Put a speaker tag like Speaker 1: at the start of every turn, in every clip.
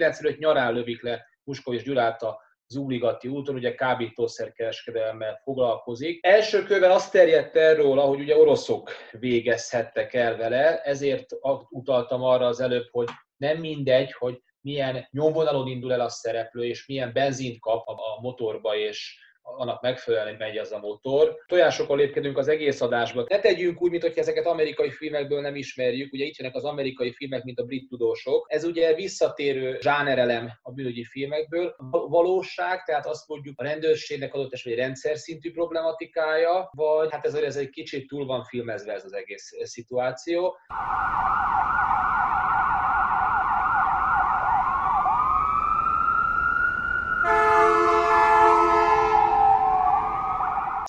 Speaker 1: 95 nyarán lövik le Muskovics Gyulát a Zúligati úton, ugye kábítószerkereskedelemmel foglalkozik. Első körben azt terjedt erről, hogy ugye oroszok végezhettek el vele, ezért utaltam arra az előbb, hogy nem mindegy, hogy milyen nyomvonalon indul el a szereplő, és milyen benzint kap a motorba, és annak megfelelően megy az a motor. Tojásokkal lépkedünk az egész adásba. Ne tegyünk úgy, mintha ezeket amerikai filmekből nem ismerjük. Ugye itt jönnek az amerikai filmek, mint a brit tudósok. Ez ugye visszatérő zsánerelem a bűnügyi filmekből. Valóság, tehát azt mondjuk a rendőrségnek adott esetben egy rendszer szintű problematikája, vagy hát ez, ez egy kicsit túl van filmezve ez az egész szituáció.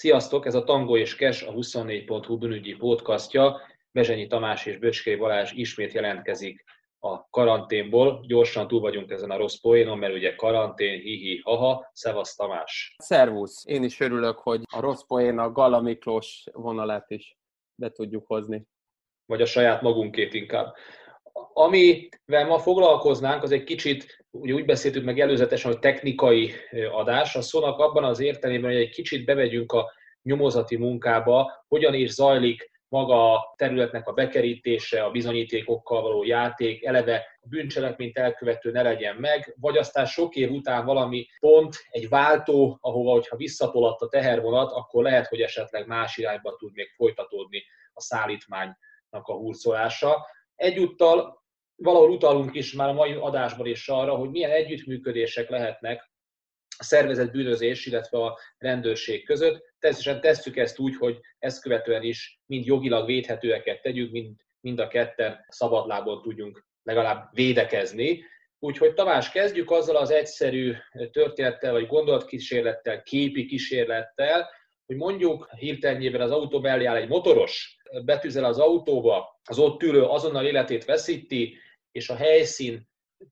Speaker 1: Sziasztok, ez a Tango és Kes, a 24.hu bűnügyi podcastja. Bezsenyi Tamás és Böcskei Balázs ismét jelentkezik a karanténból. Gyorsan túl vagyunk ezen a rossz poénon, mert ugye karantén, hihi, haha. Szevasz Tamás!
Speaker 2: Szervusz! Én is örülök, hogy a rossz poén a Gala Miklós vonalát is be tudjuk hozni.
Speaker 1: Vagy a saját magunkét inkább. Amivel ma foglalkoznánk, az egy kicsit, ugye úgy beszéltük meg előzetesen, hogy technikai adás, a szónak abban az értelmében, hogy egy kicsit bevegyünk a nyomozati munkába, hogyan is zajlik maga a területnek a bekerítése, a bizonyítékokkal való játék, eleve a bűncselekményt elkövető ne legyen meg, vagy aztán sok év után valami pont, egy váltó, ahova, hogyha visszatoladt a tehervonat, akkor lehet, hogy esetleg más irányba tud még folytatódni a szállítmánynak a hurcolása. Egyúttal valahol utalunk is már a mai adásban is arra, hogy milyen együttműködések lehetnek a szervezett bűnözés, illetve a rendőrség között. Természetesen tesszük ezt úgy, hogy ezt követően is mind jogilag védhetőeket tegyünk, mind, mind a ketten szabadlábon tudjunk legalább védekezni. Úgyhogy Tamás, kezdjük azzal az egyszerű történettel, vagy gondolatkísérlettel, képi kísérlettel, hogy mondjuk hirtelenjében az autó mellé áll egy motoros, betűzel az autóba, az ott ülő azonnal életét veszíti, és a helyszín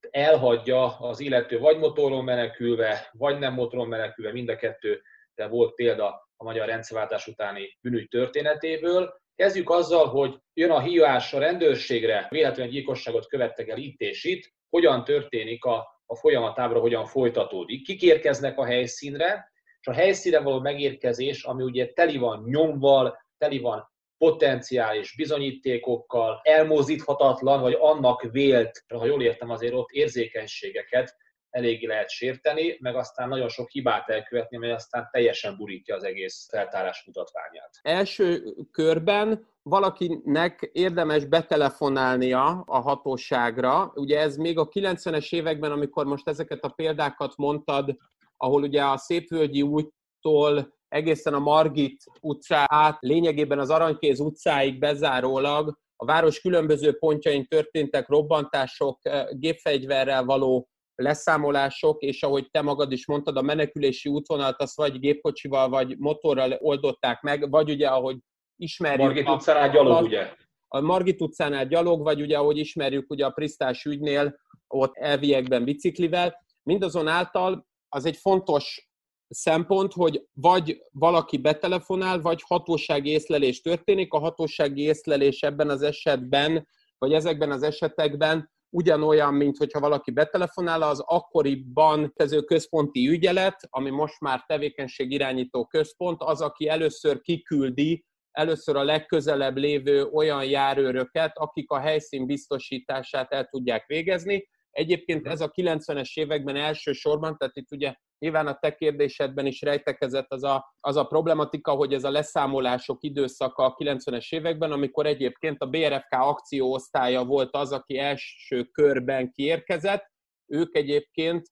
Speaker 1: elhagyja az illető vagy motoron menekülve, vagy nem motoron menekülve, mind a kettő, de volt példa a magyar rendszerváltás utáni bűnügy történetéből. Kezdjük azzal, hogy jön a hívás a rendőrségre, véletlenül gyilkosságot követtek el itt és itt, hogyan történik a, a folyamatábra, hogyan folytatódik. Kik érkeznek a helyszínre, és a helyszínre való megérkezés, ami ugye teli van nyomval, teli van potenciális bizonyítékokkal, elmozdíthatatlan, vagy annak vélt, ha jól értem, azért ott érzékenységeket eléggé lehet sérteni, meg aztán nagyon sok hibát elkövetni, mert aztán teljesen burítja az egész feltárás mutatványát.
Speaker 2: Első körben valakinek érdemes betelefonálnia a hatóságra. Ugye ez még a 90-es években, amikor most ezeket a példákat mondtad, ahol ugye a Szépvölgyi úttól egészen a Margit utcá át, lényegében az Aranykéz utcáig bezárólag a város különböző pontjain történtek robbantások, eh, gépfegyverrel való leszámolások, és ahogy te magad is mondtad, a menekülési útvonalat azt vagy gépkocsival, vagy motorral oldották meg, vagy ugye, ahogy ismerjük...
Speaker 1: Margit utcánál gyalog, ugye?
Speaker 2: A Margit utcánál gyalog, vagy ugye, ahogy ismerjük, ugye a Prisztás ügynél ott elviekben biciklivel. Mindazonáltal az egy fontos szempont, hogy vagy valaki betelefonál, vagy hatósági észlelés történik. A hatósági észlelés ebben az esetben, vagy ezekben az esetekben ugyanolyan, mint hogyha valaki betelefonál, az akkoriban kező központi ügyelet, ami most már tevékenység irányító központ, az, aki először kiküldi, először a legközelebb lévő olyan járőröket, akik a helyszín biztosítását el tudják végezni. Egyébként ez a 90-es években elsősorban, tehát itt ugye Nyilván a te kérdésedben is rejtekezett az a, az a problematika, hogy ez a leszámolások időszaka a 90-es években, amikor egyébként a BRFK akcióosztálya volt az, aki első körben kiérkezett. Ők egyébként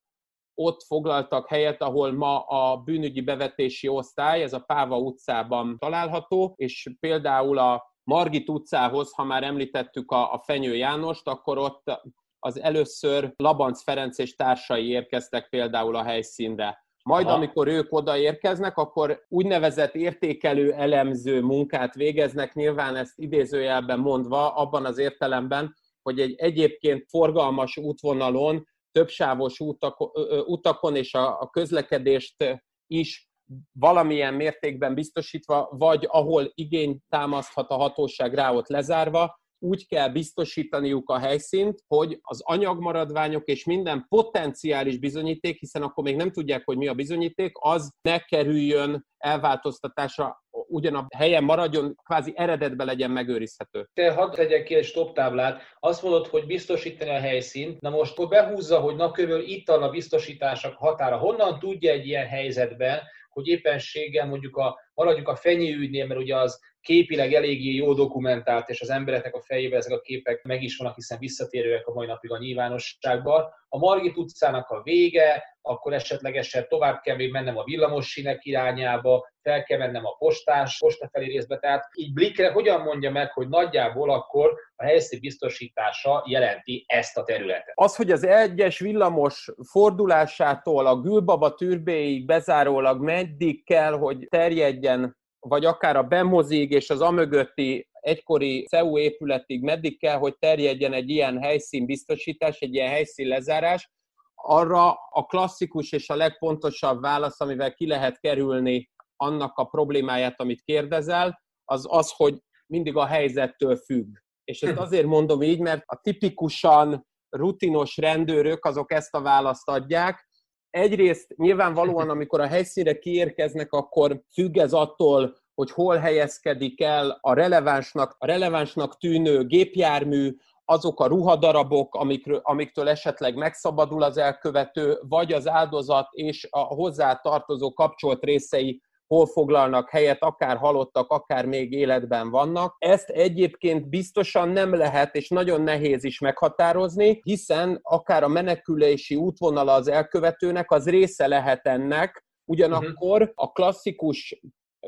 Speaker 2: ott foglaltak helyet, ahol ma a bűnügyi bevetési osztály, ez a Páva utcában található, és például a Margit utcához, ha már említettük a, a Fenyő Jánost, akkor ott az először Labanc Ferenc és társai érkeztek például a helyszínre. Majd, Aha. amikor ők odaérkeznek, akkor úgynevezett értékelő elemző munkát végeznek, nyilván ezt idézőjelben mondva, abban az értelemben, hogy egy egyébként forgalmas útvonalon, többsávos utakon és a közlekedést is valamilyen mértékben biztosítva, vagy ahol igényt támaszthat a hatóság rá ott lezárva, úgy kell biztosítaniuk a helyszínt, hogy az anyagmaradványok és minden potenciális bizonyíték, hiszen akkor még nem tudják, hogy mi a bizonyíték, az ne kerüljön elváltoztatásra, ugyan a helyen maradjon, kvázi eredetbe legyen megőrizhető.
Speaker 1: Te hadd tegyek ki egy stop táblát. Azt mondod, hogy biztosítani a helyszínt. Na most akkor behúzza, hogy na körül itt a biztosítások határa. Honnan tudja egy ilyen helyzetben, hogy éppenséggel mondjuk a, maradjuk a fenyőügynél, mert ugye az képileg eléggé jó dokumentált, és az embereknek a fejében ezek a képek meg is vannak, hiszen visszatérőek a mai napig a nyilvánosságban. A Margit utcának a vége, akkor esetlegesen tovább kell még mennem a villamos sinek irányába, fel kell mennem a postás, posta felé részbe. Tehát így Blikre hogyan mondja meg, hogy nagyjából akkor a helyszín biztosítása jelenti ezt a területet?
Speaker 2: Az, hogy az egyes villamos fordulásától a Gülbaba türbéig bezárólag meddig kell, hogy terjedjen vagy akár a Bemozig és az amögötti egykori CEU épületig meddig kell, hogy terjedjen egy ilyen helyszínbiztosítás, egy ilyen helyszín lezárás, arra a klasszikus és a legpontosabb válasz, amivel ki lehet kerülni annak a problémáját, amit kérdezel, az az, hogy mindig a helyzettől függ. És ezt azért mondom így, mert a tipikusan rutinos rendőrök azok ezt a választ adják, egyrészt nyilvánvalóan, amikor a helyszínre kiérkeznek, akkor függ ez attól, hogy hol helyezkedik el a relevánsnak, a relevánsnak tűnő gépjármű, azok a ruhadarabok, amikről, amiktől esetleg megszabadul az elkövető, vagy az áldozat és a hozzá tartozó kapcsolt részei hol foglalnak helyet, akár halottak, akár még életben vannak. Ezt egyébként biztosan nem lehet, és nagyon nehéz is meghatározni, hiszen akár a menekülési útvonala az elkövetőnek, az része lehet ennek, ugyanakkor a klasszikus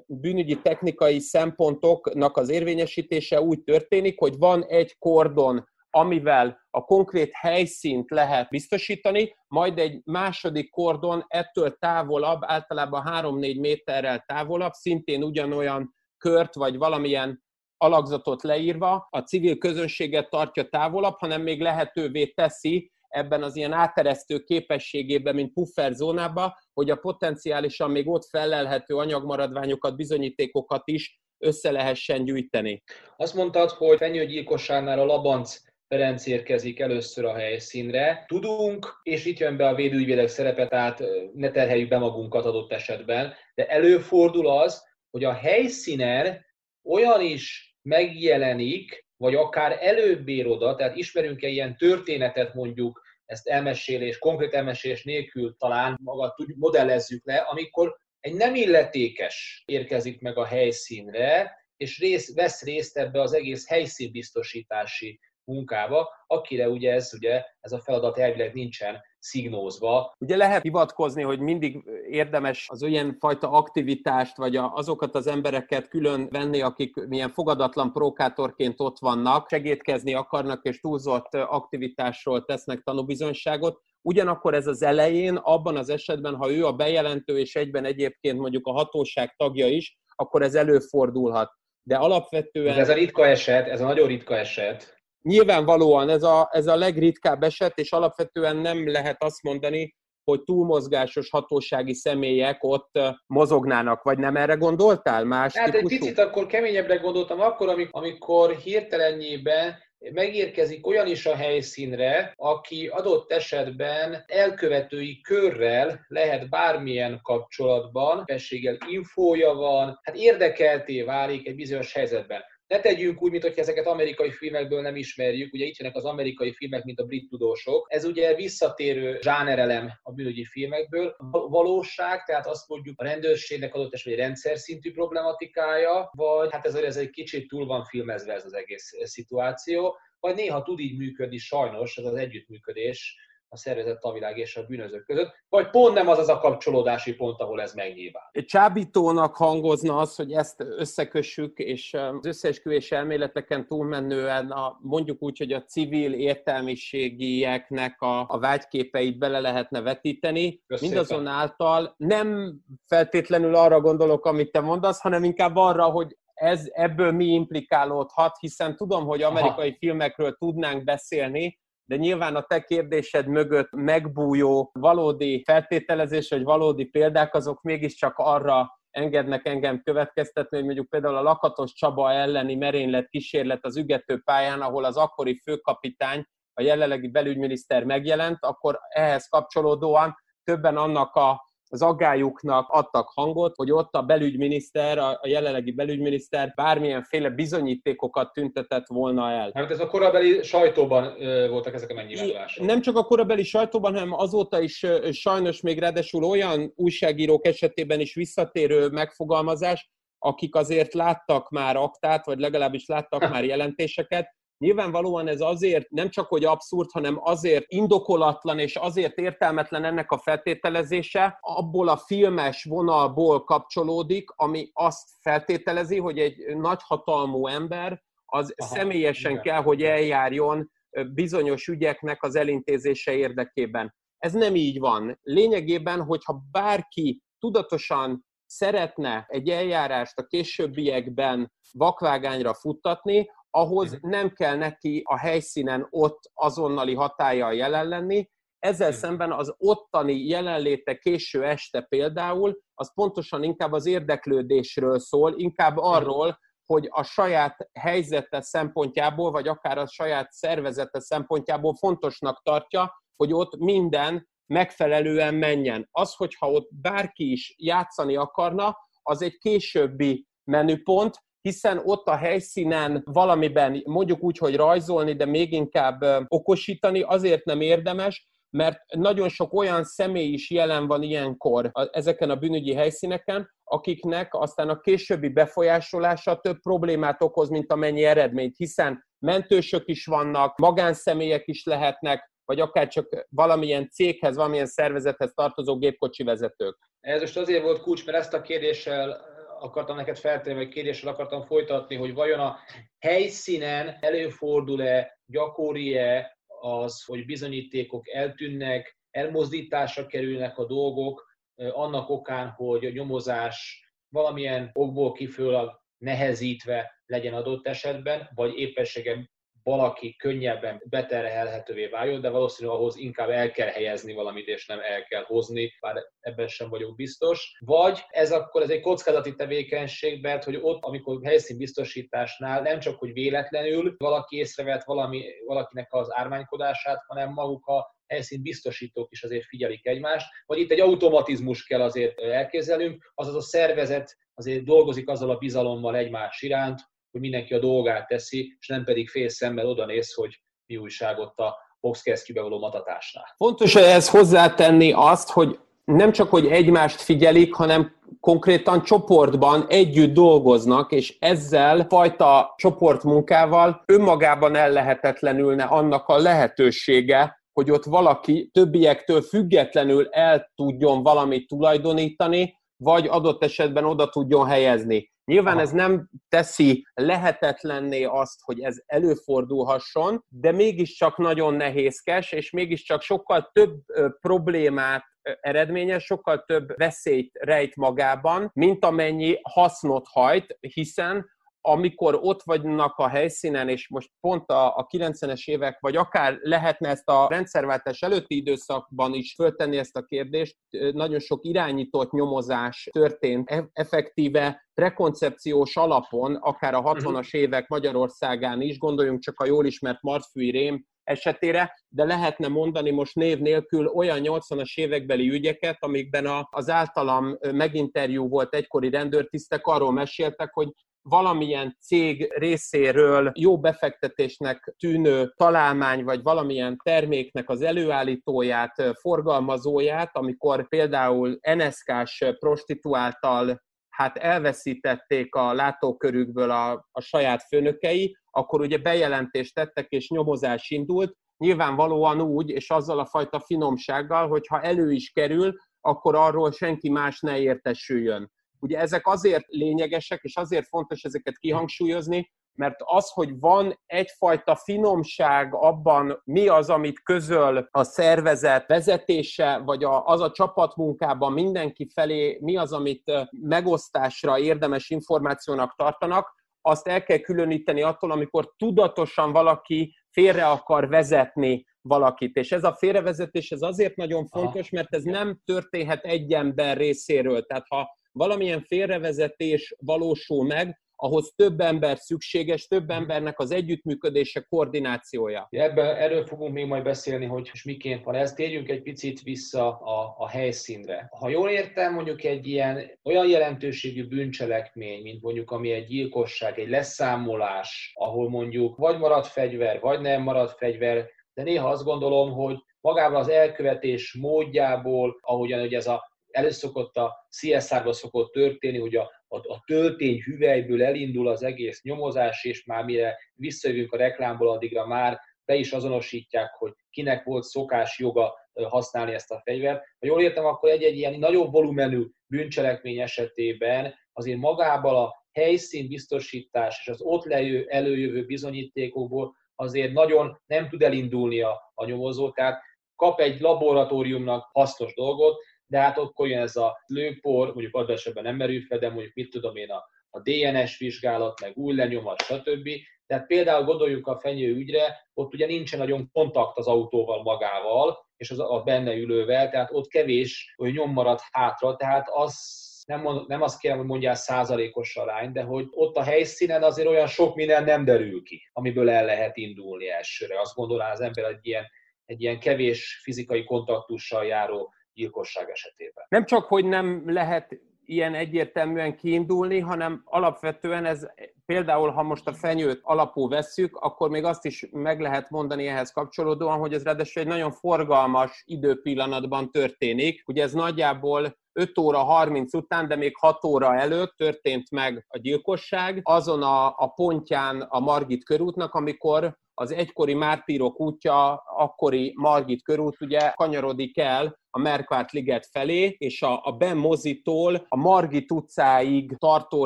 Speaker 2: bűnügyi technikai szempontoknak az érvényesítése úgy történik, hogy van egy kordon amivel a konkrét helyszínt lehet biztosítani, majd egy második kordon ettől távolabb, általában 3-4 méterrel távolabb, szintén ugyanolyan kört vagy valamilyen alakzatot leírva, a civil közönséget tartja távolabb, hanem még lehetővé teszi ebben az ilyen áteresztő képességében, mint puffer zónába, hogy a potenciálisan még ott felelhető anyagmaradványokat, bizonyítékokat is össze lehessen gyűjteni.
Speaker 1: Azt mondtad, hogy fenyőgyilkosságnál a labanc Ferenc érkezik először a helyszínre. Tudunk, és itt jön be a védőügyvédek szerepe, tehát ne terheljük be magunkat adott esetben, de előfordul az, hogy a helyszínen olyan is megjelenik, vagy akár előbb ér oda, tehát ismerünk-e ilyen történetet mondjuk, ezt elmesélés, konkrét elmesélés nélkül talán maga tudjuk, modellezzük le, amikor egy nem illetékes érkezik meg a helyszínre, és rész, vesz részt ebbe az egész helyszínbiztosítási munkába, akire ugye ez, ugye ez a feladat elvileg nincsen szignózva.
Speaker 2: Ugye lehet hivatkozni, hogy mindig érdemes az olyan fajta aktivitást, vagy azokat az embereket külön venni, akik milyen fogadatlan provokátorként ott vannak, segítkezni akarnak, és túlzott aktivitásról tesznek tanúbizonyságot. Ugyanakkor ez az elején, abban az esetben, ha ő a bejelentő, és egyben egyébként mondjuk a hatóság tagja is, akkor ez előfordulhat. De alapvetően...
Speaker 1: Ez a ritka eset, ez a nagyon ritka eset,
Speaker 2: Nyilvánvalóan ez a, ez a legritkább eset, és alapvetően nem lehet azt mondani, hogy túlmozgásos hatósági személyek ott mozognának, vagy nem erre gondoltál? Más
Speaker 1: hát típusú? egy picit akkor keményebbre gondoltam, akkor, amikor hirtelenjében megérkezik olyan is a helyszínre, aki adott esetben elkövetői körrel lehet bármilyen kapcsolatban, fességgel infója van, hát érdekelté válik egy bizonyos helyzetben ne tegyünk úgy, mintha ezeket amerikai filmekből nem ismerjük. Ugye itt jönnek az amerikai filmek, mint a brit tudósok. Ez ugye visszatérő zsánerelem a bűnügyi filmekből. Valóság, tehát azt mondjuk a rendőrségnek adott esetben egy rendszer szintű problematikája, vagy hát ez, ez egy kicsit túl van filmezve ez az egész szituáció, vagy néha tud így működni sajnos ez az együttműködés a szervezett tavilág és a bűnözők között, vagy pont nem az az a kapcsolódási pont, ahol ez megnyilván.
Speaker 2: Csábítónak hangozna az, hogy ezt összekössük, és az összeesküvés elméleteken túlmenően a, mondjuk úgy, hogy a civil értelmiségieknek a, a vágyképeit bele lehetne vetíteni. Köszönöm. Mindazonáltal nem feltétlenül arra gondolok, amit te mondasz, hanem inkább arra, hogy ez ebből mi implikálódhat, hiszen tudom, hogy amerikai Aha. filmekről tudnánk beszélni, de nyilván a te kérdésed mögött megbújó valódi feltételezés, vagy valódi példák, azok mégiscsak arra engednek engem következtetni, hogy mondjuk például a Lakatos Csaba elleni merénylet kísérlet az ügető pályán, ahol az akkori főkapitány, a jelenlegi belügyminiszter megjelent, akkor ehhez kapcsolódóan többen annak a az aggályuknak adtak hangot, hogy ott a belügyminiszter, a jelenlegi belügyminiszter bármilyenféle bizonyítékokat tüntetett volna el.
Speaker 1: Hát ez a korabeli sajtóban voltak ezek a megnyilvánulások.
Speaker 2: Nem csak a korabeli sajtóban, hanem azóta is sajnos még ráadásul olyan újságírók esetében is visszatérő megfogalmazás, akik azért láttak már aktát, vagy legalábbis láttak már jelentéseket, Nyilvánvalóan ez azért nem csak, hogy abszurd, hanem azért indokolatlan és azért értelmetlen ennek a feltételezése, abból a filmes vonalból kapcsolódik, ami azt feltételezi, hogy egy nagyhatalmú ember az Aha, személyesen igen. kell, hogy eljárjon bizonyos ügyeknek az elintézése érdekében. Ez nem így van. Lényegében, hogyha bárki tudatosan szeretne egy eljárást a későbbiekben vakvágányra futtatni, ahhoz nem kell neki a helyszínen ott azonnali hatája jelen lenni, ezzel szemben az ottani jelenléte késő este például, az pontosan inkább az érdeklődésről szól, inkább arról, hogy a saját helyzete szempontjából, vagy akár a saját szervezete szempontjából fontosnak tartja, hogy ott minden megfelelően menjen. Az, hogyha ott bárki is játszani akarna, az egy későbbi menüpont, hiszen ott a helyszínen valamiben mondjuk úgy, hogy rajzolni, de még inkább okosítani azért nem érdemes, mert nagyon sok olyan személy is jelen van ilyenkor ezeken a bűnügyi helyszíneken, akiknek aztán a későbbi befolyásolása több problémát okoz, mint amennyi eredményt, hiszen mentősök is vannak, magánszemélyek is lehetnek, vagy akár csak valamilyen céghez, valamilyen szervezethez tartozó gépkocsi vezetők.
Speaker 1: Ez most azért volt kulcs, mert ezt a kérdéssel akartam neked feltenni, vagy kérdéssel akartam folytatni, hogy vajon a helyszínen előfordul-e, gyakori-e az, hogy bizonyítékok eltűnnek, elmozdításra kerülnek a dolgok, annak okán, hogy a nyomozás valamilyen okból kifőleg nehezítve legyen adott esetben, vagy éppenséggel valaki könnyebben beterhelhetővé váljon, de valószínűleg ahhoz inkább el kell helyezni valamit, és nem el kell hozni, bár ebben sem vagyok biztos. Vagy ez akkor ez egy kockázati tevékenység, mert hogy ott, amikor helyszínbiztosításnál nem csak, hogy véletlenül valaki észrevett valami, valakinek az ármánykodását, hanem maguk a helyszín biztosítók is azért figyelik egymást, vagy itt egy automatizmus kell azért elképzelünk, azaz a szervezet azért dolgozik azzal a bizalommal egymás iránt, hogy mindenki a dolgát teszi, és nem pedig fél szemmel oda néz, hogy mi újság ott a boxkeresztjűbe való matatásnál.
Speaker 2: Fontos ehhez hozzátenni azt, hogy nem csak, hogy egymást figyelik, hanem konkrétan csoportban együtt dolgoznak, és ezzel fajta csoportmunkával önmagában ellehetetlenülne annak a lehetősége, hogy ott valaki többiektől függetlenül el tudjon valamit tulajdonítani, vagy adott esetben oda tudjon helyezni. Nyilván Aha. ez nem teszi lehetetlenné azt, hogy ez előfordulhasson, de mégiscsak nagyon nehézkes, és mégiscsak sokkal több problémát eredményes, sokkal több veszélyt rejt magában, mint amennyi hasznot hajt, hiszen amikor ott vagynak a helyszínen, és most pont a, a 90-es évek, vagy akár lehetne ezt a rendszerváltás előtti időszakban is föltenni ezt a kérdést, nagyon sok irányított nyomozás történt e, effektíve prekoncepciós alapon, akár a 60-as mhm. évek Magyarországán is, gondoljunk csak a jól ismert Martfűi Rém esetére, de lehetne mondani most név nélkül olyan 80-as évekbeli ügyeket, amikben a, az általam meginterjú volt egykori rendőrtisztek, arról meséltek, hogy valamilyen cég részéről jó befektetésnek tűnő találmány, vagy valamilyen terméknek az előállítóját, forgalmazóját, amikor például NSK-s prostituáltal hát elveszítették a látókörükből a, a saját főnökei, akkor ugye bejelentést tettek és nyomozás indult, nyilvánvalóan úgy, és azzal a fajta finomsággal, hogy ha elő is kerül, akkor arról senki más ne értesüljön. Ugye ezek azért lényegesek, és azért fontos ezeket kihangsúlyozni, mert az, hogy van egyfajta finomság abban, mi az, amit közöl a szervezet vezetése, vagy a, az a csapatmunkában mindenki felé, mi az, amit megosztásra érdemes információnak tartanak, azt el kell különíteni attól, amikor tudatosan valaki félre akar vezetni valakit. És ez a félrevezetés ez azért nagyon fontos, mert ez nem történhet egy ember részéről. Tehát ha valamilyen félrevezetés valósul meg, ahhoz több ember szükséges, több embernek az együttműködése, koordinációja.
Speaker 1: Ebben, erről fogunk még majd beszélni, hogy miként van ez. Térjünk egy picit vissza a, a helyszínre. Ha jól értem, mondjuk egy ilyen olyan jelentőségű bűncselekmény, mint mondjuk ami egy gyilkosság, egy leszámolás, ahol mondjuk vagy marad fegyver, vagy nem marad fegyver, de néha azt gondolom, hogy magával az elkövetés módjából, ahogyan ugye ez a előszokott a CSR-ban szokott történni, hogy a, a, a töltény hüvelyből elindul az egész nyomozás, és már mire visszajövünk a reklámból, addigra már be is azonosítják, hogy kinek volt szokás joga használni ezt a fegyvert. Ha jól értem, akkor egy-egy ilyen nagyobb volumenű bűncselekmény esetében azért magában a helyszín biztosítás és az ott lejő, előjövő bizonyítékokból azért nagyon nem tud elindulni a, a nyomozó, tehát kap egy laboratóriumnak hasznos dolgot, de hát akkor jön ez a lőpor, mondjuk adott esetben nem merül fel, de mondjuk mit tudom én, a, a DNS vizsgálat, meg új lenyomat, stb. Tehát például gondoljuk a fenyő ügyre, ott ugye nincsen nagyon kontakt az autóval magával, és az a benne ülővel, tehát ott kevés hogy nyom maradt hátra, tehát az nem, mond, nem azt kérem, hogy mondjál százalékos arány, de hogy ott a helyszínen azért olyan sok minden nem derül ki, amiből el lehet indulni elsőre. Azt gondolná az ember egy ilyen, egy ilyen kevés fizikai kontaktussal járó gyilkosság esetében.
Speaker 2: Nem csak, hogy nem lehet ilyen egyértelműen kiindulni, hanem alapvetően ez például, ha most a fenyőt alapú vesszük, akkor még azt is meg lehet mondani ehhez kapcsolódóan, hogy ez ráadásul egy nagyon forgalmas időpillanatban történik. Ugye ez nagyjából 5 óra 30 után, de még 6 óra előtt történt meg a gyilkosság, azon a, a pontján a Margit körútnak, amikor az egykori Mártírok útja, akkori Margit körút ugye kanyarodik el a Merkvárt liget felé, és a, a Ben Mozitól a Margit utcáig tartó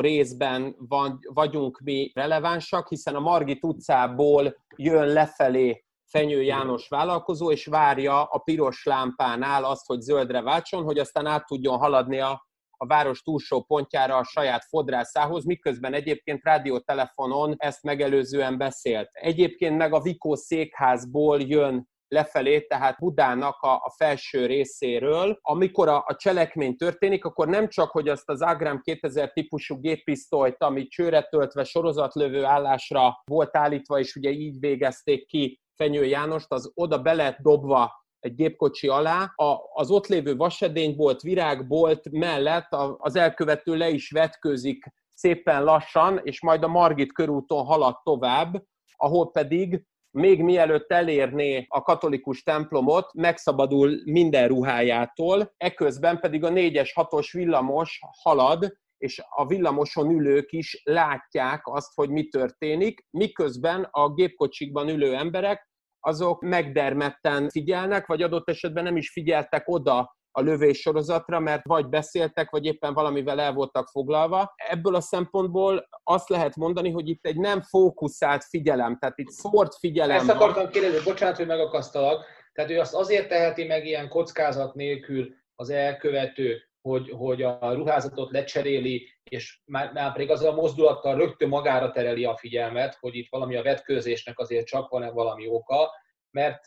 Speaker 2: részben van, vagyunk mi relevánsak, hiszen a Margit utcából jön lefelé Fenyő János vállalkozó, és várja a piros lámpánál azt, hogy zöldre váltson, hogy aztán át tudjon haladni a a város túlsó pontjára a saját fodrászához, miközben egyébként rádiótelefonon ezt megelőzően beszélt. Egyébként meg a Vikó székházból jön lefelé, tehát Budának a, a felső részéről. Amikor a, a cselekmény történik, akkor nem csak, hogy azt az Agram 2000 típusú géppisztolyt, ami csőre töltve sorozatlövő állásra volt állítva, és ugye így végezték ki Fenyő Jánost, az oda be lett dobva egy gépkocsi alá, a, az ott lévő vasedénybolt, virágbolt mellett az elkövető le is vetkőzik szépen lassan, és majd a Margit körúton halad tovább, ahol pedig még mielőtt elérné a katolikus templomot, megszabadul minden ruhájától, eközben pedig a 4-es, 6-os villamos halad, és a villamoson ülők is látják azt, hogy mi történik, miközben a gépkocsikban ülő emberek azok megdermetten figyelnek, vagy adott esetben nem is figyeltek oda a lövés sorozatra, mert vagy beszéltek, vagy éppen valamivel el voltak foglalva. Ebből a szempontból azt lehet mondani, hogy itt egy nem fókuszált figyelem, tehát itt szórt figyelem
Speaker 1: Ezt akartam kérdezni, bocsánat, hogy megakasztalak. Tehát ő azt azért teheti meg ilyen kockázat nélkül az elkövető, hogy, hogy a ruházatot lecseréli, és már, már pedig az a mozdulattal rögtön magára tereli a figyelmet, hogy itt valami a vetkőzésnek azért csak van-e valami oka, mert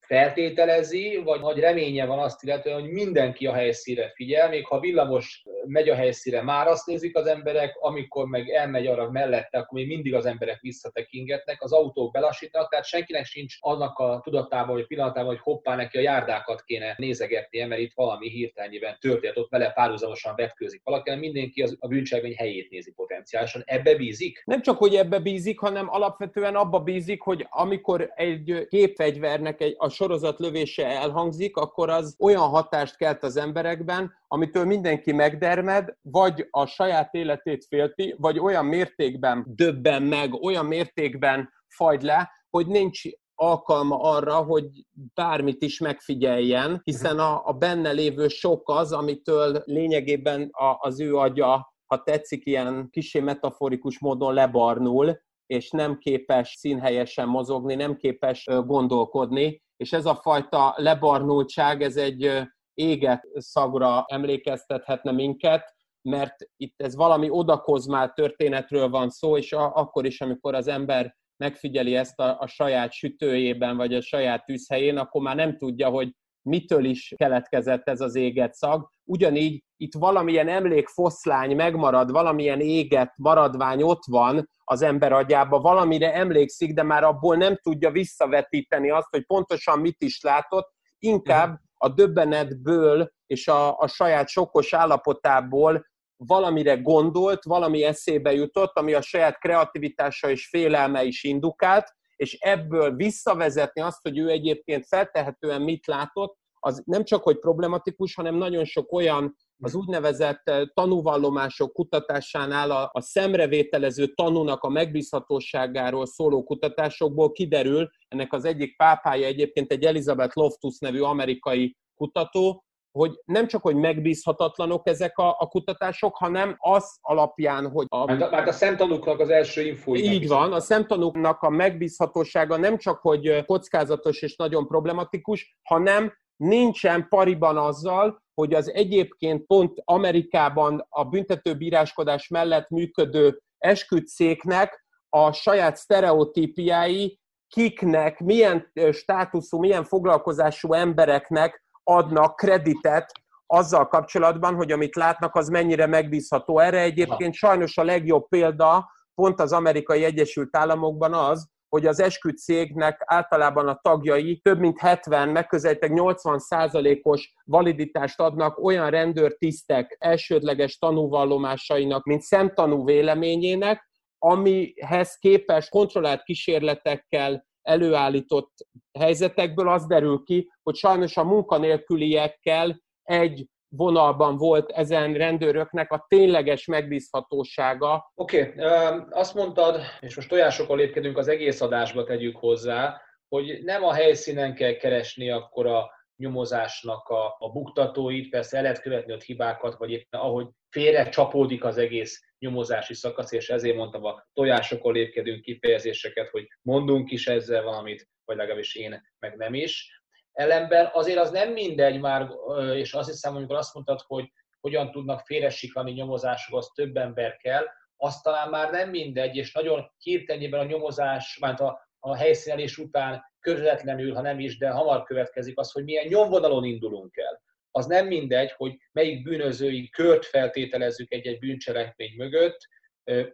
Speaker 1: feltételezi, vagy nagy reménye van azt illetően, hogy mindenki a helyszíre figyel, még ha villamos megy a helyszíre, már azt nézik az emberek, amikor meg elmegy arra mellette, akkor még mindig az emberek visszatekingetnek, az autók belassítanak, tehát senkinek sincs annak a tudatában, vagy pillanatában, hogy hoppá neki a járdákat kéne nézegetnie, mert itt valami hirtelenjében történt, ott vele párhuzamosan vetkőzik valaki, hanem mindenki az, a bűncselekmény helyét nézi potenciálisan. Ebbe bízik?
Speaker 2: Nem csak, hogy ebbe bízik, hanem alapvetően abba bízik, hogy amikor egy gépfegyvernek egy, a sorozat lövése elhangzik, akkor az olyan hatást kelt az emberekben, amitől mindenki megdermed, vagy a saját életét félti, vagy olyan mértékben döbben meg, olyan mértékben fagy le, hogy nincs alkalma arra, hogy bármit is megfigyeljen, hiszen a, a benne lévő sok az, amitől lényegében a, az ő agya, ha tetszik, ilyen kisé metaforikus módon lebarnul, és nem képes színhelyesen mozogni, nem képes gondolkodni, és ez a fajta lebarnultság, ez egy éget szagra emlékeztethetne minket, mert itt ez valami odakozmált történetről van szó, és a, akkor is, amikor az ember megfigyeli ezt a, a saját sütőjében, vagy a saját tűzhelyén, akkor már nem tudja, hogy mitől is keletkezett ez az éget szag. ugyanígy itt valamilyen emlékfoszlány megmarad, valamilyen éget maradvány ott van az ember agyába, valamire emlékszik, de már abból nem tudja visszavetíteni azt, hogy pontosan mit is látott, inkább. A döbbenetből és a, a saját sokkos állapotából valamire gondolt, valami eszébe jutott, ami a saját kreativitása és félelme is indukált, és ebből visszavezetni azt, hogy ő egyébként feltehetően mit látott, az nem csak hogy problematikus, hanem nagyon sok olyan az úgynevezett eh, tanúvallomások kutatásánál a, a szemrevételező tanúnak a megbízhatóságáról szóló kutatásokból kiderül, ennek az egyik pápája egyébként egy Elizabeth Loftus nevű amerikai kutató, hogy nem csak, hogy megbízhatatlanok ezek a, a kutatások, hanem az alapján, hogy...
Speaker 1: A, mert, a, mert a szemtanúknak az első infói.
Speaker 2: Így van, a szemtanúknak a megbízhatósága nem csak, hogy kockázatos és nagyon problematikus, hanem nincsen pariban azzal, hogy az egyébként pont Amerikában a büntetőbíráskodás mellett működő esküdszéknek a saját sztereotípiái kiknek, milyen státuszú, milyen foglalkozású embereknek adnak kreditet azzal kapcsolatban, hogy amit látnak, az mennyire megbízható. Erre egyébként sajnos a legjobb példa pont az amerikai Egyesült Államokban az, hogy az esküdt cégnek általában a tagjai több mint 70, megközelítőleg 80 százalékos validitást adnak olyan rendőrtisztek elsődleges tanúvallomásainak, mint szemtanú véleményének, amihez képest kontrollált kísérletekkel előállított helyzetekből az derül ki, hogy sajnos a munkanélküliekkel egy vonalban volt ezen rendőröknek a tényleges megbízhatósága.
Speaker 1: Oké, okay. azt mondtad, és most tojásokkal lépkedünk az egész adásba tegyük hozzá, hogy nem a helyszínen kell keresni akkor a nyomozásnak a, a buktatóit, persze el lehet követni ott hibákat, vagy éppen ahogy félre csapódik az egész nyomozási szakasz, és ezért mondtam a tojásokon lépkedünk kifejezéseket, hogy mondunk is ezzel valamit, vagy legalábbis én meg nem is. Ellenben azért az nem mindegy már, és azt hiszem, amikor azt mondtad, hogy hogyan tudnak félresiklani nyomozások, az több ember kell, azt talán már nem mindegy, és nagyon hirtelenében a nyomozás, mert a, a helyszínelés után közvetlenül, ha nem is, de hamar következik az, hogy milyen nyomvonalon indulunk el. Az nem mindegy, hogy melyik bűnözői kört feltételezzük egy-egy bűncselekmény mögött,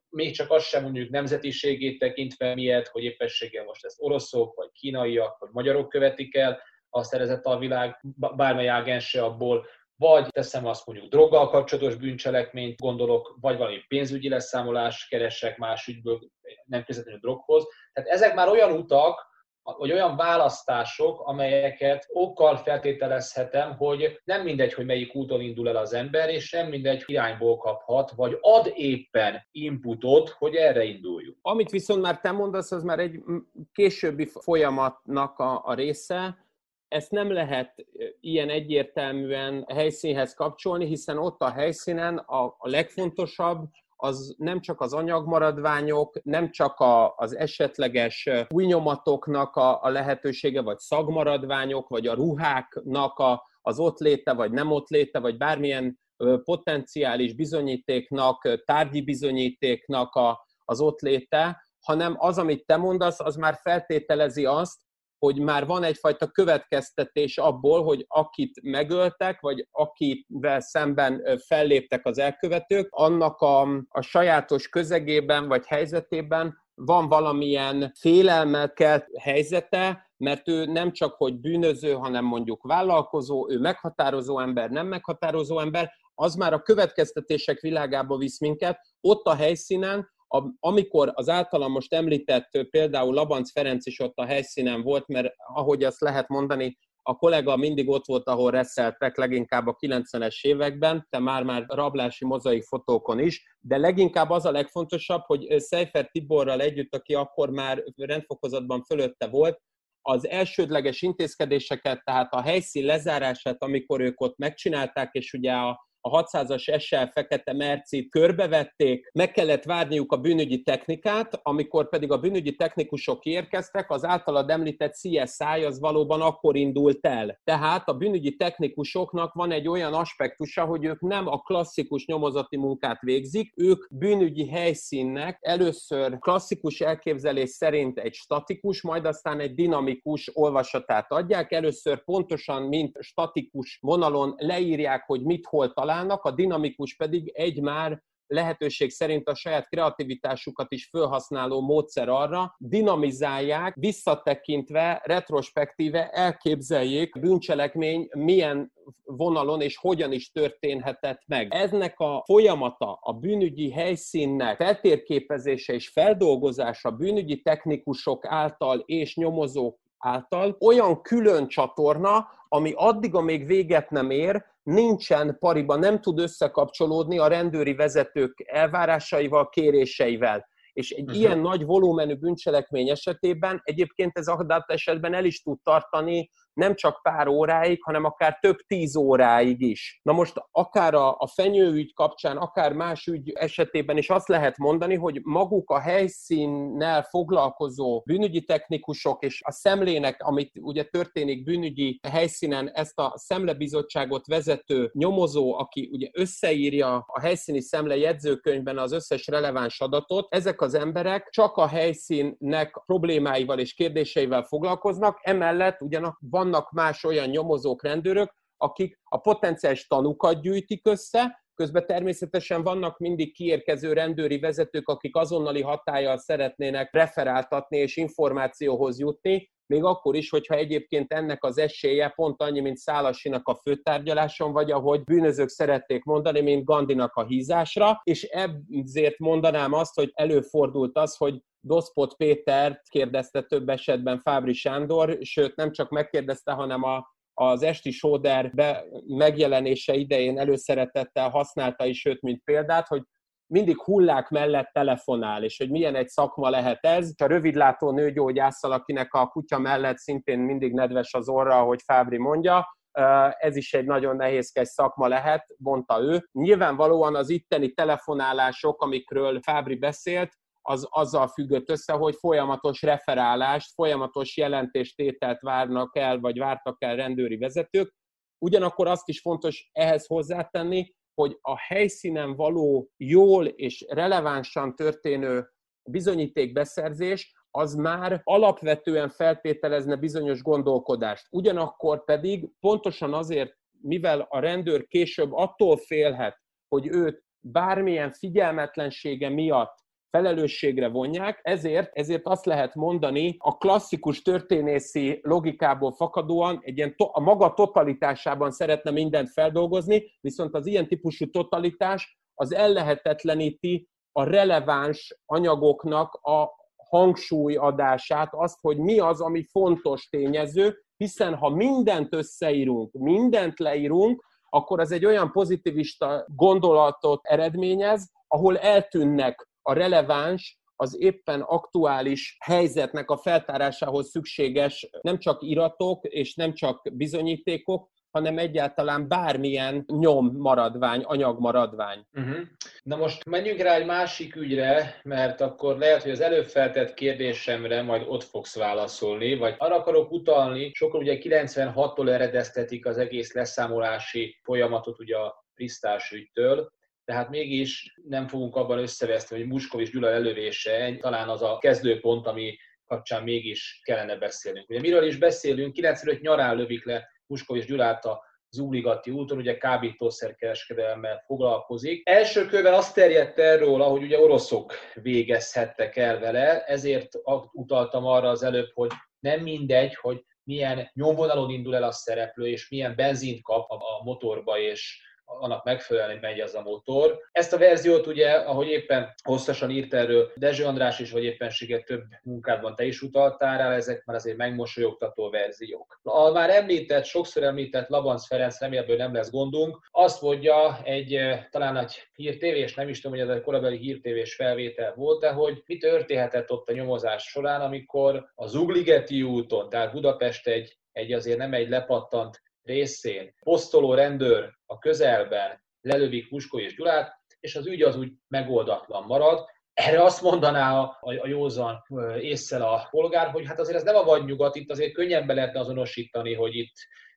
Speaker 1: még csak azt sem mondjuk nemzetiségét tekintve miért, hogy éppességgel most ezt oroszok, vagy kínaiak, vagy magyarok követik el, azt szerezett a világ bármely ágense abból, vagy teszem azt mondjuk droggal kapcsolatos bűncselekményt gondolok, vagy valami pénzügyi leszámolás keresek más ügyből, nem közvetlenül droghoz. Tehát ezek már olyan utak, vagy olyan választások, amelyeket okkal feltételezhetem, hogy nem mindegy, hogy melyik úton indul el az ember, és nem mindegy, irányból kaphat, vagy ad éppen inputot, hogy erre induljunk.
Speaker 2: Amit viszont már te mondasz, az már egy későbbi folyamatnak a, a része, ezt nem lehet ilyen egyértelműen helyszínhez kapcsolni, hiszen ott a helyszínen a, a legfontosabb az nem csak az anyagmaradványok, nem csak a, az esetleges új a, a lehetősége, vagy szagmaradványok, vagy a ruháknak a, az ott léte, vagy nem ott léte, vagy bármilyen potenciális bizonyítéknak, tárgyi bizonyítéknak a, az ott léte, hanem az, amit te mondasz, az már feltételezi azt, hogy már van egyfajta következtetés abból, hogy akit megöltek, vagy akivel szemben felléptek az elkövetők, annak a, a sajátos közegében vagy helyzetében van valamilyen félelmekelt helyzete, mert ő nem csak hogy bűnöző, hanem mondjuk vállalkozó, ő meghatározó ember, nem meghatározó ember, az már a következtetések világába visz minket, ott a helyszínen, amikor az általam most említett például Labanc Ferenc is ott a helyszínen volt, mert ahogy azt lehet mondani, a kollega mindig ott volt, ahol reszeltek, leginkább a 90-es években, de már-már rablási mozaik fotókon is, de leginkább az a legfontosabb, hogy Szejfer Tiborral együtt, aki akkor már rendfokozatban fölötte volt, az elsődleges intézkedéseket, tehát a helyszín lezárását, amikor ők ott megcsinálták, és ugye a, a 600-as SL fekete mercit körbevették, meg kellett várniuk a bűnügyi technikát, amikor pedig a bűnügyi technikusok érkeztek, az általad említett CSI az valóban akkor indult el. Tehát a bűnügyi technikusoknak van egy olyan aspektusa, hogy ők nem a klasszikus nyomozati munkát végzik, ők bűnügyi helyszínnek először klasszikus elképzelés szerint egy statikus, majd aztán egy dinamikus olvasatát adják. Először pontosan, mint statikus vonalon leírják, hogy mit hol találnak, a dinamikus pedig egy már lehetőség szerint a saját kreativitásukat is felhasználó módszer arra, dinamizálják, visszatekintve, retrospektíve elképzeljék bűncselekmény milyen vonalon és hogyan is történhetett meg. Eznek a folyamata, a bűnügyi helyszínnek feltérképezése és feldolgozása bűnügyi technikusok által és nyomozók által olyan külön csatorna, ami addig, amíg véget nem ér, nincsen pariba, nem tud összekapcsolódni a rendőri vezetők elvárásaival, kéréseivel. És egy uh-huh. ilyen nagy volumenű bűncselekmény esetében egyébként ez adat esetben el is tud tartani nem csak pár óráig, hanem akár több tíz óráig is. Na most akár a, a fenyőügy kapcsán, akár más ügy esetében is azt lehet mondani, hogy maguk a helyszínnel foglalkozó bűnügyi technikusok és a szemlének, amit ugye történik bűnügyi helyszínen, ezt a szemlebizottságot vezető nyomozó, aki ugye összeírja a helyszíni szemle jegyzőkönyvben az összes releváns adatot, ezek az emberek csak a helyszínnek problémáival és kérdéseivel foglalkoznak, emellett ugyanak van vannak más olyan nyomozók, rendőrök, akik a potenciális tanúkat gyűjtik össze, közben természetesen vannak mindig kiérkező rendőri vezetők, akik azonnali hatállyal szeretnének referáltatni és információhoz jutni, még akkor is, hogyha egyébként ennek az esélye pont annyi, mint Szálasinak a főtárgyaláson, vagy ahogy bűnözők szerették mondani, mint Gandinak a hízásra, és ezért mondanám azt, hogy előfordult az, hogy Doszpot Pétert kérdezte több esetben Fábri Sándor, sőt nem csak megkérdezte, hanem a, az esti sóder megjelenése idején előszeretettel használta is őt, mint példát, hogy mindig hullák mellett telefonál, és hogy milyen egy szakma lehet ez. A rövidlátó nőgyógyászal, akinek a kutya mellett szintén mindig nedves az orra, ahogy Fábri mondja, ez is egy nagyon nehézkes szakma lehet, mondta ő. Nyilvánvalóan az itteni telefonálások, amikről Fábri beszélt, az azzal függött össze, hogy folyamatos referálást, folyamatos jelentéstételt várnak el, vagy vártak el rendőri vezetők. Ugyanakkor azt is fontos ehhez hozzátenni, hogy a helyszínen való jól és relevánsan történő bizonyítékbeszerzés az már alapvetően feltételezne bizonyos gondolkodást. Ugyanakkor pedig pontosan azért, mivel a rendőr később attól félhet, hogy őt bármilyen figyelmetlensége miatt felelősségre vonják, ezért, ezért azt lehet mondani, a klasszikus történészi logikából fakadóan egy ilyen to- a maga totalitásában szeretne mindent feldolgozni, viszont az ilyen típusú totalitás az ellehetetleníti a releváns anyagoknak a hangsúlyadását, azt, hogy mi az, ami fontos tényező, hiszen ha mindent összeírunk, mindent leírunk, akkor az egy olyan pozitivista gondolatot eredményez, ahol eltűnnek a releváns, az éppen aktuális helyzetnek a feltárásához szükséges nem csak iratok és nem csak bizonyítékok, hanem egyáltalán bármilyen nyom maradvány, anyag maradvány. Uh-huh.
Speaker 1: Na most menjünk rá egy másik ügyre, mert akkor lehet, hogy az előbb feltett kérdésemre majd ott fogsz válaszolni, vagy arra akarok utalni, sokan ugye 96-tól eredeztetik az egész leszámolási folyamatot ugye a Prisztás ügytől, tehát mégis nem fogunk abban összeveszni, hogy Muskovics Gyula elővése talán az a kezdőpont, ami kapcsán mégis kellene beszélnünk. Ugye miről is beszélünk? 95 nyarán lövik le Muskovics Gyulát a Zúligati úton, ugye kábítószerkereskedelemmel foglalkozik. Első körben azt terjedt erről, ahogy ugye oroszok végezhettek el vele, ezért utaltam arra az előbb, hogy nem mindegy, hogy milyen nyomvonalon indul el a szereplő, és milyen benzint kap a motorba, és annak megfelelően megy az a motor. Ezt a verziót ugye, ahogy éppen hosszasan írt erről Dezső András is, vagy éppenséget több munkádban te is utaltál rá, ezek már azért megmosolyogtató verziók. A már említett, sokszor említett Labanc Ferenc, remélem, nem lesz gondunk, azt mondja egy eh, talán egy hírtévés, nem is tudom, hogy ez egy korabeli hírtévés felvétel volt, de hogy mi történhetett ott a nyomozás során, amikor az Ugligeti úton, tehát Budapest egy, egy azért nem egy lepattant részén posztoló rendőr a közelben
Speaker 3: lelövik Muskó és Gyulát, és az ügy az úgy megoldatlan marad. Erre azt mondaná a, a, józan észszel a polgár, hogy hát azért ez nem a vagy nyugat, itt azért könnyen be lehetne azonosítani, hogy itt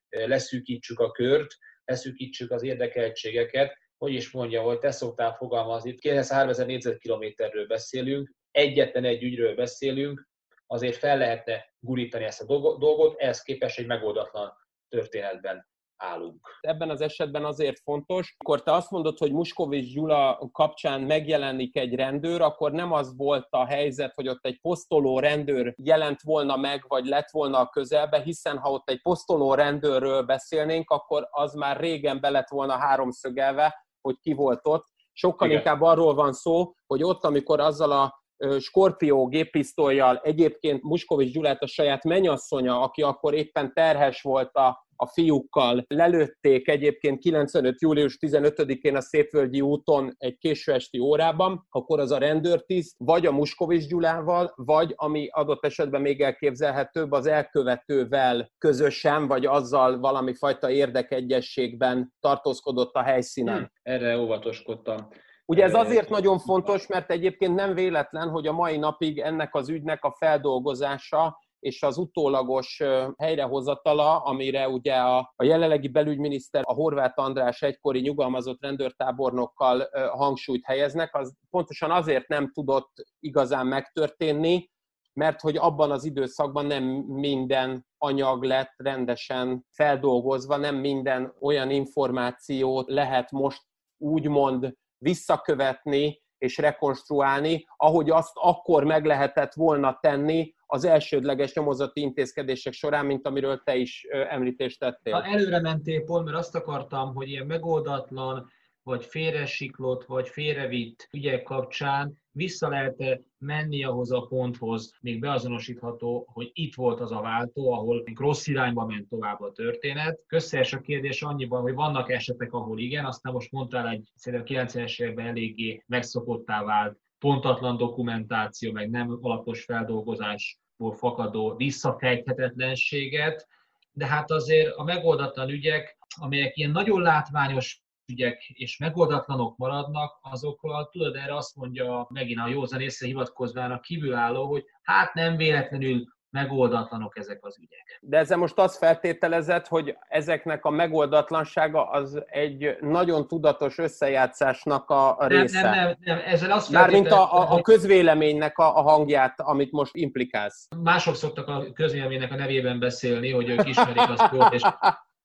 Speaker 3: leszűkítsük a kört, leszűkítsük az érdekeltségeket, hogy is mondja, hogy te szoktál fogalmazni, itt 9300 négyzetkilométerről beszélünk, egyetlen egy ügyről beszélünk, azért fel lehetne gurítani ezt a dolgot, ehhez képest egy megoldatlan történetben állunk.
Speaker 2: Ebben az esetben azért fontos, akkor te azt mondod, hogy Muskovics Gyula kapcsán megjelenik egy rendőr, akkor nem az volt a helyzet, hogy ott egy posztoló rendőr jelent volna meg, vagy lett volna a közelbe, hiszen ha ott egy posztoló rendőrről beszélnénk, akkor az már régen be lett volna háromszögelve, hogy ki volt ott. Sokkal Igen. inkább arról van szó, hogy ott, amikor azzal a Skorpió géppisztolyjal egyébként Muskovics Gyulát a saját menyasszonya, aki akkor éppen terhes volt a, a fiúkkal, lelőtték egyébként 95. július 15-én a Szépvölgyi úton egy késő esti órában, akkor az a rendőrtiszt vagy a Muskovics Gyulával, vagy ami adott esetben még elképzelhetőbb, az elkövetővel közösen, vagy azzal valami fajta érdekegyességben tartózkodott a helyszínen. Hmm,
Speaker 3: erre óvatoskodtam.
Speaker 2: Ugye ez azért nagyon fontos, mert egyébként nem véletlen, hogy a mai napig ennek az ügynek a feldolgozása és az utólagos helyrehozatala, amire ugye a, a jelenlegi belügyminiszter, a Horváth András egykori nyugalmazott rendőrtábornokkal hangsúlyt helyeznek, az pontosan azért nem tudott igazán megtörténni, mert hogy abban az időszakban nem minden anyag lett rendesen feldolgozva, nem minden olyan információt lehet most úgymond visszakövetni és rekonstruálni, ahogy azt akkor meg lehetett volna tenni az elsődleges nyomozati intézkedések során, mint amiről te is említést tettél.
Speaker 1: Ha előre mentél, Paul, mert azt akartam, hogy ilyen megoldatlan, vagy félresiklott, vagy félrevitt ügyek kapcsán vissza lehet -e menni ahhoz a ponthoz, még beazonosítható, hogy itt volt az a váltó, ahol rossz irányba ment tovább a történet. Közszeres a kérdés annyiban, hogy vannak esetek, ahol igen, aztán most mondtál egy szerintem 90-es években eléggé megszokottá vált pontatlan dokumentáció, meg nem alapos feldolgozásból fakadó visszafejthetetlenséget, de hát azért a megoldatlan ügyek, amelyek ilyen nagyon látványos ügyek és megoldatlanok maradnak, azokkal tudod, erre azt mondja megint a józan észre hivatkozván a kívülálló, hogy hát nem véletlenül megoldatlanok ezek az ügyek.
Speaker 2: De ezzel most azt feltételezett, hogy ezeknek a megoldatlansága az egy nagyon tudatos összejátszásnak a része.
Speaker 1: Nem, nem, nem, nem. ezzel azt
Speaker 2: Mármint a, a, a közvéleménynek a, a hangját, amit most implikálsz.
Speaker 1: Mások szoktak a közvéleménynek a nevében beszélni, hogy ők ismerik azt és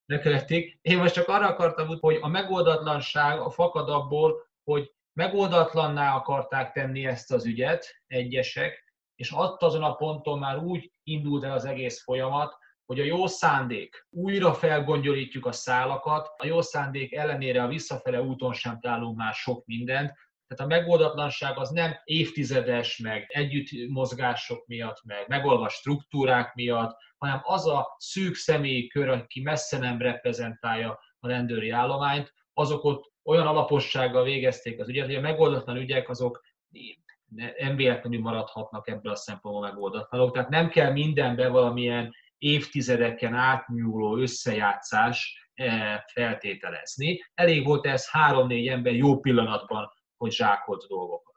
Speaker 1: lekövették. Én most csak arra akartam, hogy a megoldatlanság a fakad abból, hogy megoldatlanná akarták tenni ezt az ügyet egyesek, és ott azon a ponton már úgy indult el az egész folyamat, hogy a jó szándék, újra felgongyolítjuk a szálakat, a jó szándék ellenére a visszafele úton sem találunk már sok mindent, tehát a megoldatlanság az nem évtizedes, meg együtt mozgások miatt, meg megolva struktúrák miatt, hanem az a szűk személyi kör, aki messze nem reprezentálja a rendőri állományt, azok ott olyan alapossággal végezték az ügyet, hogy a megoldatlan ügyek azok nem véletlenül maradhatnak ebből a szempontból megoldatlanok. Tehát nem kell mindenbe valamilyen évtizedeken átnyúló összejátszás eh, feltételezni. Elég volt ez három-négy ember jó pillanatban hogy zsákolt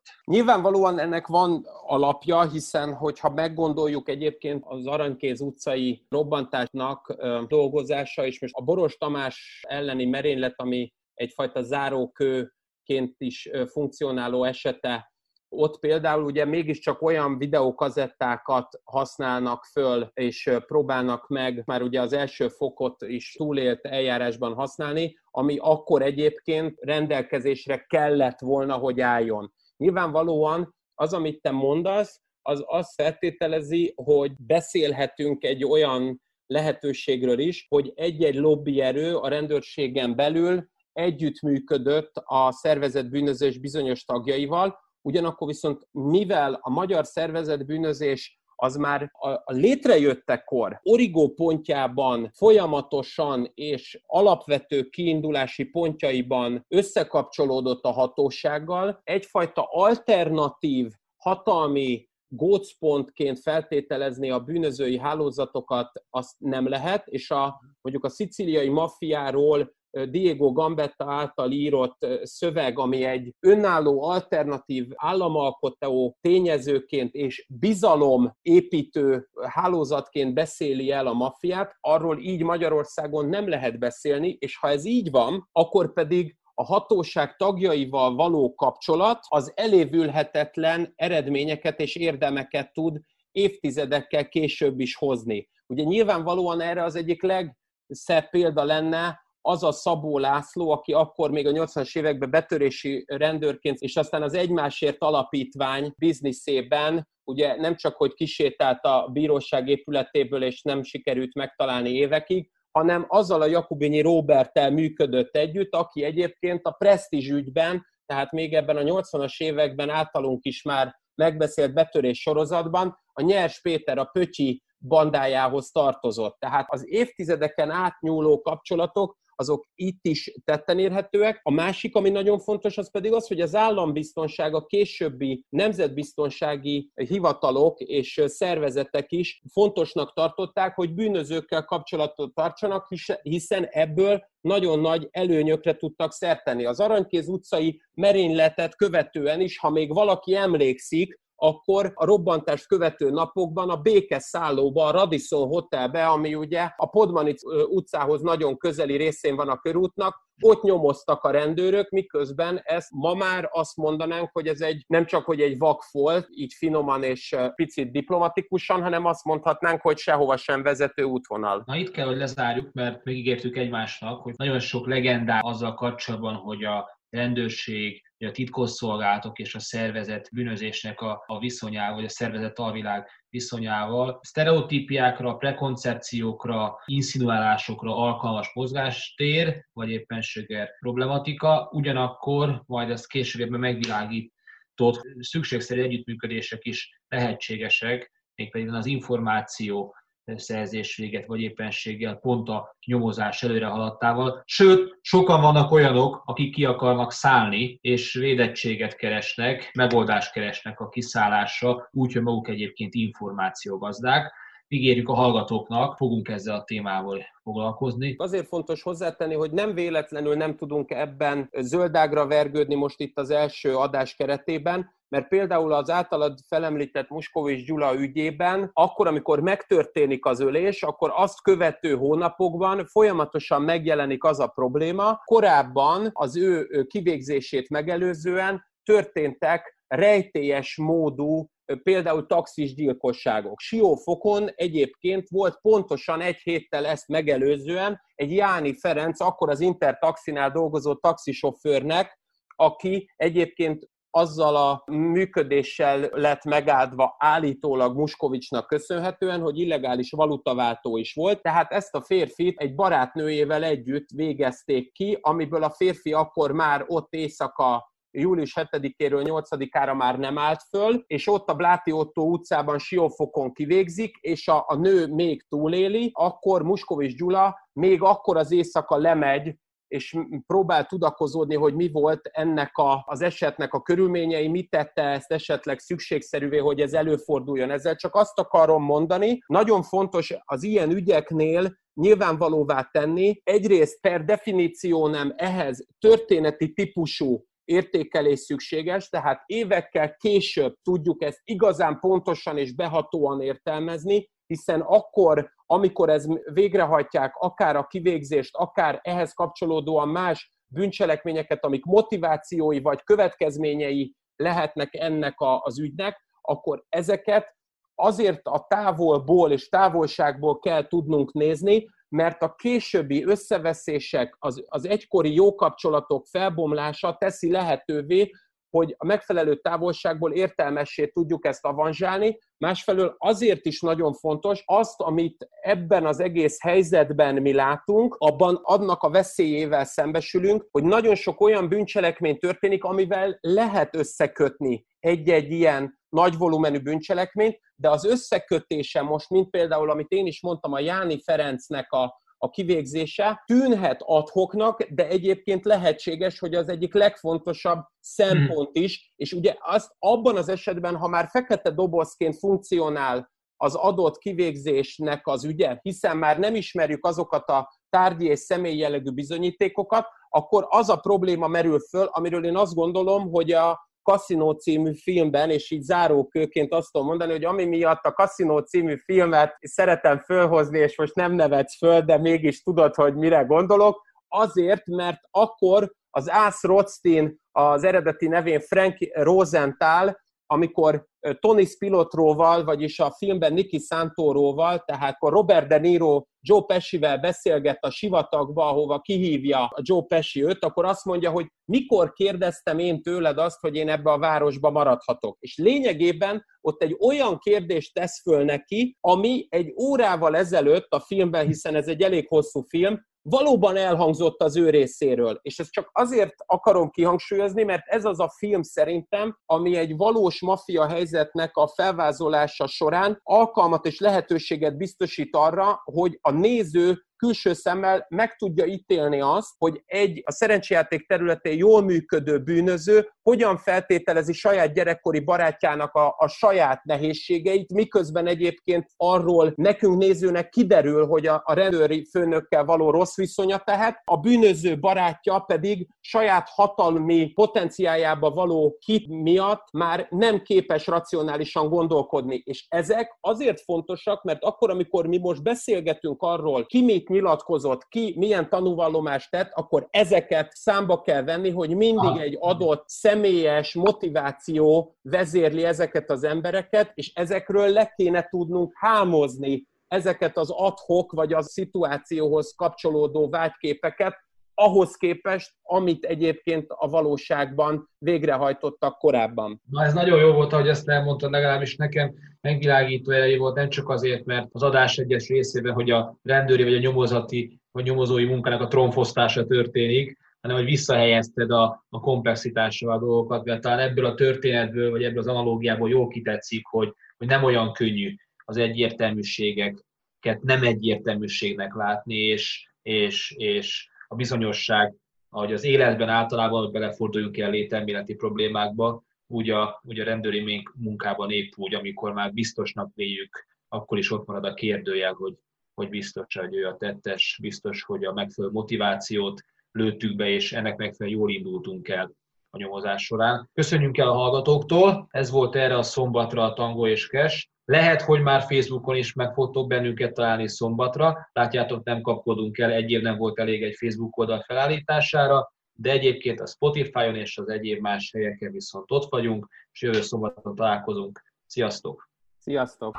Speaker 1: dolgokat.
Speaker 2: Nyilvánvalóan ennek van alapja, hiszen hogyha meggondoljuk egyébként az Aranykéz utcai robbantásnak dolgozása, és most a Boros Tamás elleni merénylet, ami egyfajta zárókőként is funkcionáló esete ott például ugye mégiscsak olyan videókazettákat használnak föl, és próbálnak meg már ugye az első fokot is túlélt eljárásban használni, ami akkor egyébként rendelkezésre kellett volna, hogy álljon. Nyilvánvalóan az, amit te mondasz, az azt feltételezi, hogy beszélhetünk egy olyan lehetőségről is, hogy egy-egy lobbyerő a rendőrségen belül együttműködött a szervezet bűnözés bizonyos tagjaival, Ugyanakkor viszont mivel a magyar szervezet bűnözés az már a, létrejöttekor origó pontjában folyamatosan és alapvető kiindulási pontjaiban összekapcsolódott a hatósággal, egyfajta alternatív hatalmi gócpontként feltételezni a bűnözői hálózatokat azt nem lehet, és a, mondjuk a szicíliai maffiáról Diego Gambetta által írott szöveg, ami egy önálló, alternatív államalkotó tényezőként és bizalom építő hálózatként beszéli el a maffiát, arról így Magyarországon nem lehet beszélni, és ha ez így van, akkor pedig a hatóság tagjaival való kapcsolat az elévülhetetlen eredményeket és érdemeket tud évtizedekkel később is hozni. Ugye nyilvánvalóan erre az egyik legszebb példa lenne az a Szabó László, aki akkor még a 80-as években betörési rendőrként, és aztán az Egymásért Alapítvány bizniszében ugye nem csak, hogy kisétált a bíróság épületéből, és nem sikerült megtalálni évekig, hanem azzal a Jakubinyi Roberttel működött együtt, aki egyébként a presztízs ügyben, tehát még ebben a 80-as években általunk is már megbeszélt betörés sorozatban, a Nyers Péter, a Pöcsi bandájához tartozott. Tehát az évtizedeken átnyúló kapcsolatok azok itt is tetten érhetőek. A másik, ami nagyon fontos, az pedig az, hogy az állambiztonság, a későbbi nemzetbiztonsági hivatalok és szervezetek is fontosnak tartották, hogy bűnözőkkel kapcsolatot tartsanak, hiszen ebből nagyon nagy előnyökre tudtak szerteni. Az Aranykéz utcai merényletet követően is, ha még valaki emlékszik, akkor a robbantást követő napokban a békeszállóba, a Radisson Hotelbe, ami ugye a Podmanic utcához nagyon közeli részén van a körútnak, ott nyomoztak a rendőrök, miközben ezt ma már azt mondanánk, hogy ez egy nem csak hogy egy vakfolt, így finoman és picit diplomatikusan, hanem azt mondhatnánk, hogy sehova sem vezető útvonal.
Speaker 4: Na itt kell, hogy lezárjuk, mert megígértük egymásnak, hogy nagyon sok legendá azzal kapcsolatban, hogy a rendőrség, a titkosszolgálatok és a szervezet bűnözésnek a, a viszonyával, vagy a szervezet alvilág viszonyával, sztereotípiákra, prekoncepciókra, insinuálásokra alkalmas mozgástér, vagy éppenséggel problematika, ugyanakkor majd ezt később megvilágított szükségszerű együttműködések is lehetségesek, mégpedig az információ szerzés véget, vagy éppenséggel pont a nyomozás előre haladtával. Sőt, sokan vannak olyanok, akik ki akarnak szállni, és védettséget keresnek, megoldást keresnek a kiszállásra, úgyhogy maguk egyébként információgazdák ígérjük a hallgatóknak, fogunk ezzel a témával foglalkozni.
Speaker 2: Azért fontos hozzátenni, hogy nem véletlenül nem tudunk ebben zöldágra vergődni most itt az első adás keretében, mert például az általad felemlített Muskovics Gyula ügyében, akkor, amikor megtörténik az ölés, akkor azt követő hónapokban folyamatosan megjelenik az a probléma. Korábban az ő kivégzését megelőzően történtek rejtélyes módú például taxis gyilkosságok. Siófokon egyébként volt pontosan egy héttel ezt megelőzően egy Jáni Ferenc, akkor az Intertaxinál dolgozó taxisofőrnek, aki egyébként azzal a működéssel lett megáldva állítólag Muskovicsnak köszönhetően, hogy illegális valutaváltó is volt, tehát ezt a férfit egy barátnőjével együtt végezték ki, amiből a férfi akkor már ott éjszaka július 7-éről 8-ára már nem állt föl, és ott a Bláti Otto utcában Siófokon kivégzik, és a, a nő még túléli, akkor Muskovics Gyula még akkor az éjszaka lemegy és próbál tudakozódni, hogy mi volt ennek a, az esetnek a körülményei, mit tette ezt esetleg szükségszerűvé, hogy ez előforduljon. Ezzel csak azt akarom mondani, nagyon fontos az ilyen ügyeknél nyilvánvalóvá tenni, egyrészt per definíció nem ehhez történeti típusú értékelés szükséges, tehát évekkel később tudjuk ezt igazán pontosan és behatóan értelmezni, hiszen akkor, amikor ez végrehajtják, akár a kivégzést, akár ehhez kapcsolódóan más bűncselekményeket, amik motivációi vagy következményei lehetnek ennek a, az ügynek, akkor ezeket azért a távolból és távolságból kell tudnunk nézni, mert a későbbi összeveszések, az, az egykori jó kapcsolatok felbomlása teszi lehetővé, hogy a megfelelő távolságból értelmessé tudjuk ezt avanzsálni. Másfelől azért is nagyon fontos, azt, amit ebben az egész helyzetben mi látunk, abban adnak a veszélyével szembesülünk, hogy nagyon sok olyan bűncselekmény történik, amivel lehet összekötni egy-egy ilyen nagy volumenű bűncselekményt, de az összekötése most, mint például, amit én is mondtam, a Jáni Ferencnek a, a kivégzése tűnhet adhoknak, de egyébként lehetséges, hogy az egyik legfontosabb szempont is, és ugye azt abban az esetben, ha már fekete dobozként funkcionál az adott kivégzésnek az ügye, hiszen már nem ismerjük azokat a tárgyi és személyi jellegű bizonyítékokat, akkor az a probléma merül föl, amiről én azt gondolom, hogy a Casino című filmben, és így zárókőként azt tudom mondani, hogy ami miatt a Casino című filmet szeretem fölhozni, és most nem nevetsz föl, de mégis tudod, hogy mire gondolok, azért, mert akkor az Ász Rothstein, az eredeti nevén Frank Rosenthal, amikor Tony Spilotróval, vagyis a filmben Nicky Santoróval, tehát akkor Robert De Niro Joe Pesci-vel beszélget a sivatagba, ahova kihívja a Joe Pesci őt, akkor azt mondja, hogy mikor kérdeztem én tőled azt, hogy én ebbe a városba maradhatok. És lényegében ott egy olyan kérdést tesz föl neki, ami egy órával ezelőtt a filmben, hiszen ez egy elég hosszú film, valóban elhangzott az ő részéről. És ezt csak azért akarom kihangsúlyozni, mert ez az a film szerintem, ami egy valós maffia helyzetnek a felvázolása során alkalmat és lehetőséget biztosít arra, hogy a néző külső szemmel meg tudja ítélni azt, hogy egy a szerencsejáték területén jól működő bűnöző hogyan feltételezi saját gyerekkori barátjának a, a saját nehézségeit, miközben egyébként arról nekünk nézőnek kiderül, hogy a, a rendőri főnökkel való rossz viszonya tehet, a bűnöző barátja pedig saját hatalmi potenciájába való hit miatt már nem képes racionálisan gondolkodni. És ezek azért fontosak, mert akkor, amikor mi most beszélgetünk arról, ki mit nyilatkozott, ki milyen tanúvallomást tett, akkor ezeket számba kell venni, hogy mindig egy adott személyes motiváció vezérli ezeket az embereket, és ezekről le kéne tudnunk hámozni ezeket az adhok vagy a szituációhoz kapcsolódó vágyképeket, ahhoz képest, amit egyébként a valóságban végrehajtottak korábban.
Speaker 1: Na ez nagyon jó volt, hogy ezt elmondtad, legalábbis nekem megvilágító elejé volt, nem csak azért, mert az adás egyes részében, hogy a rendőri vagy a nyomozati vagy nyomozói munkának a tromfosztása történik, hanem hogy visszahelyezted a, a komplexitásra a dolgokat, mert talán ebből a történetből, vagy ebből az analógiából jól kitetszik, hogy, hogy nem olyan könnyű az egyértelműségeket nem egyértelműségnek látni, és, és, és a bizonyosság, ahogy az életben általában, hogy beleforduljunk el lételméleti problémákba, úgy a, úgy a rendőri munkában épp úgy, amikor már biztosnak véljük, akkor is ott marad a kérdőjel, hogy, hogy biztos, hogy ő a tettes, biztos, hogy a megfelelő motivációt lőttük be, és ennek megfelelően jól indultunk el a nyomozás során. Köszönjük el a hallgatóktól, ez volt erre a szombatra a Tango és Kes. Lehet, hogy már Facebookon is meg fogtok bennünket találni szombatra. Látjátok, nem kapkodunk el, egy év nem volt elég egy Facebook oldal felállítására, de egyébként a Spotify-on és az egyéb más helyeken viszont ott vagyunk, és jövő szombaton találkozunk. Sziasztok!
Speaker 2: Sziasztok!